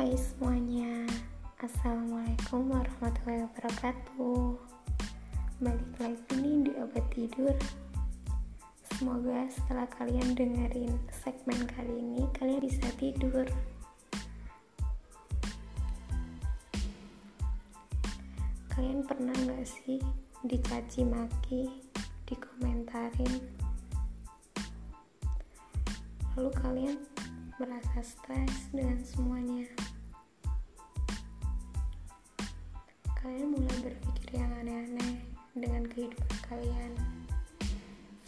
Hai semuanya. Assalamualaikum warahmatullahi wabarakatuh. Balik lagi nih di obat tidur. Semoga setelah kalian dengerin segmen kali ini Kalian bisa tidur. Kalian pernah gak sih dicaci maki Dikomentarin? Lalu kalian merasa stres dengan semuanya. Kalian mulai berpikir yang aneh-aneh dengan kehidupan kalian.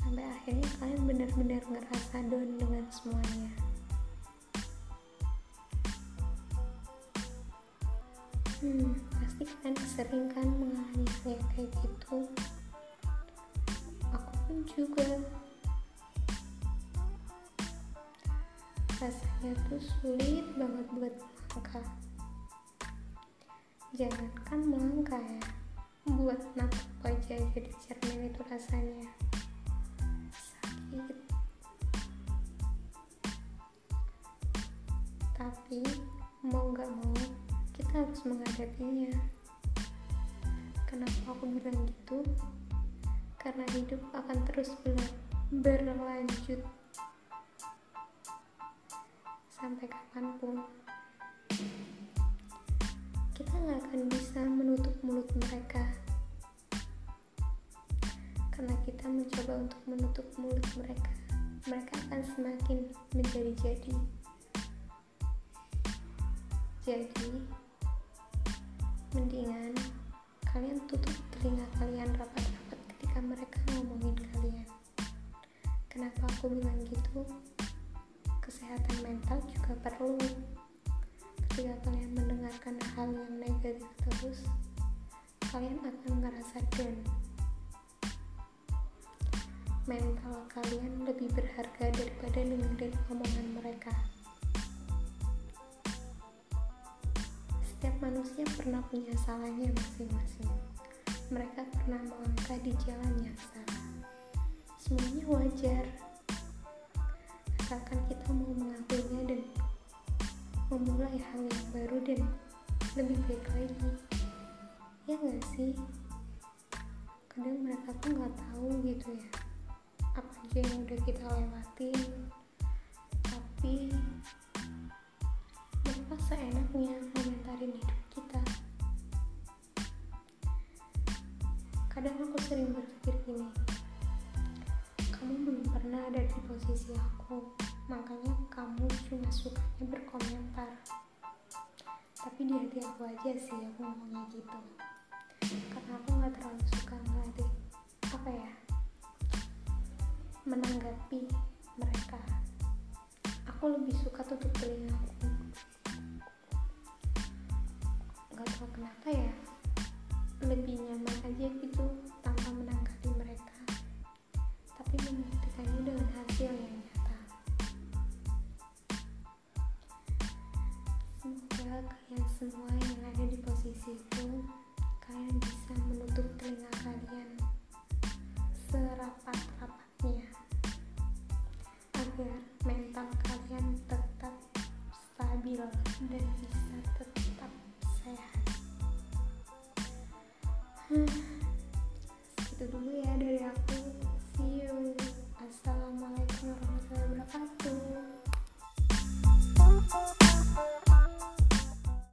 Sampai akhirnya kalian benar-benar ngerasa down dengan semuanya. Hmm pasti kalian sering kan mengalami kayak gitu? Aku pun juga rasanya tuh sulit banget buat melangkah. Jangankan melangkah ya buat natap aja jadi cermin itu rasanya. Sakit. Tapi mau nggak mau kita harus menghadapinya. Kenapa aku bilang gitu? Karena hidup akan terus berlanjut sampai kapan pun. Kita nggak akan bisa menutup mulut mereka. Karena kita mencoba untuk menutup mulut mereka mereka akan semakin menjadi-jadi jadi mendingan kalian tutup telinga kalian rapat-rapat ketika mereka ngomongin kalian. Kenapa aku bilang gitu kesehatan mental juga perlu ketika kalian mendengarkan hal yang negatif terus kalian akan ngerasa down. Mental kalian lebih berharga daripada dengerin omongan mereka. Setiap manusia pernah punya salahnya masing-masing. Mereka pernah melangkah di jalan yang salah. Semuanya wajar. Asalkan kita mau mengakuinya dan memulai hal yang baru dan lebih baik lagi. Ya gak sih? Kadang mereka tuh nggak tahu gitu ya apa aja yang udah kita lewatin tapi mereka seenaknya komentarin hidup kita. Kadang aku sering berpikir gini kamu belum pernah ada di posisi aku makanya kamu cuma sukanya berkomentar. Tapi di hati aku aja sih aku ngomongnya gitu. Karena aku nggak terlalu suka ngeliatin apa ya menanggapi mereka. Aku lebih suka tutup telinga aku. Nggak tahu kenapa ya lebih nyaman aja gitu tanpa menanggapi mereka. Tapi membuktikannya dengan hasil yang semoga kalian semua yang ada di posisi itu kalian bisa menutup telinga kalian serapat-rapatnya agar mental kalian tetap stabil dan bisa tetap sehat. Itu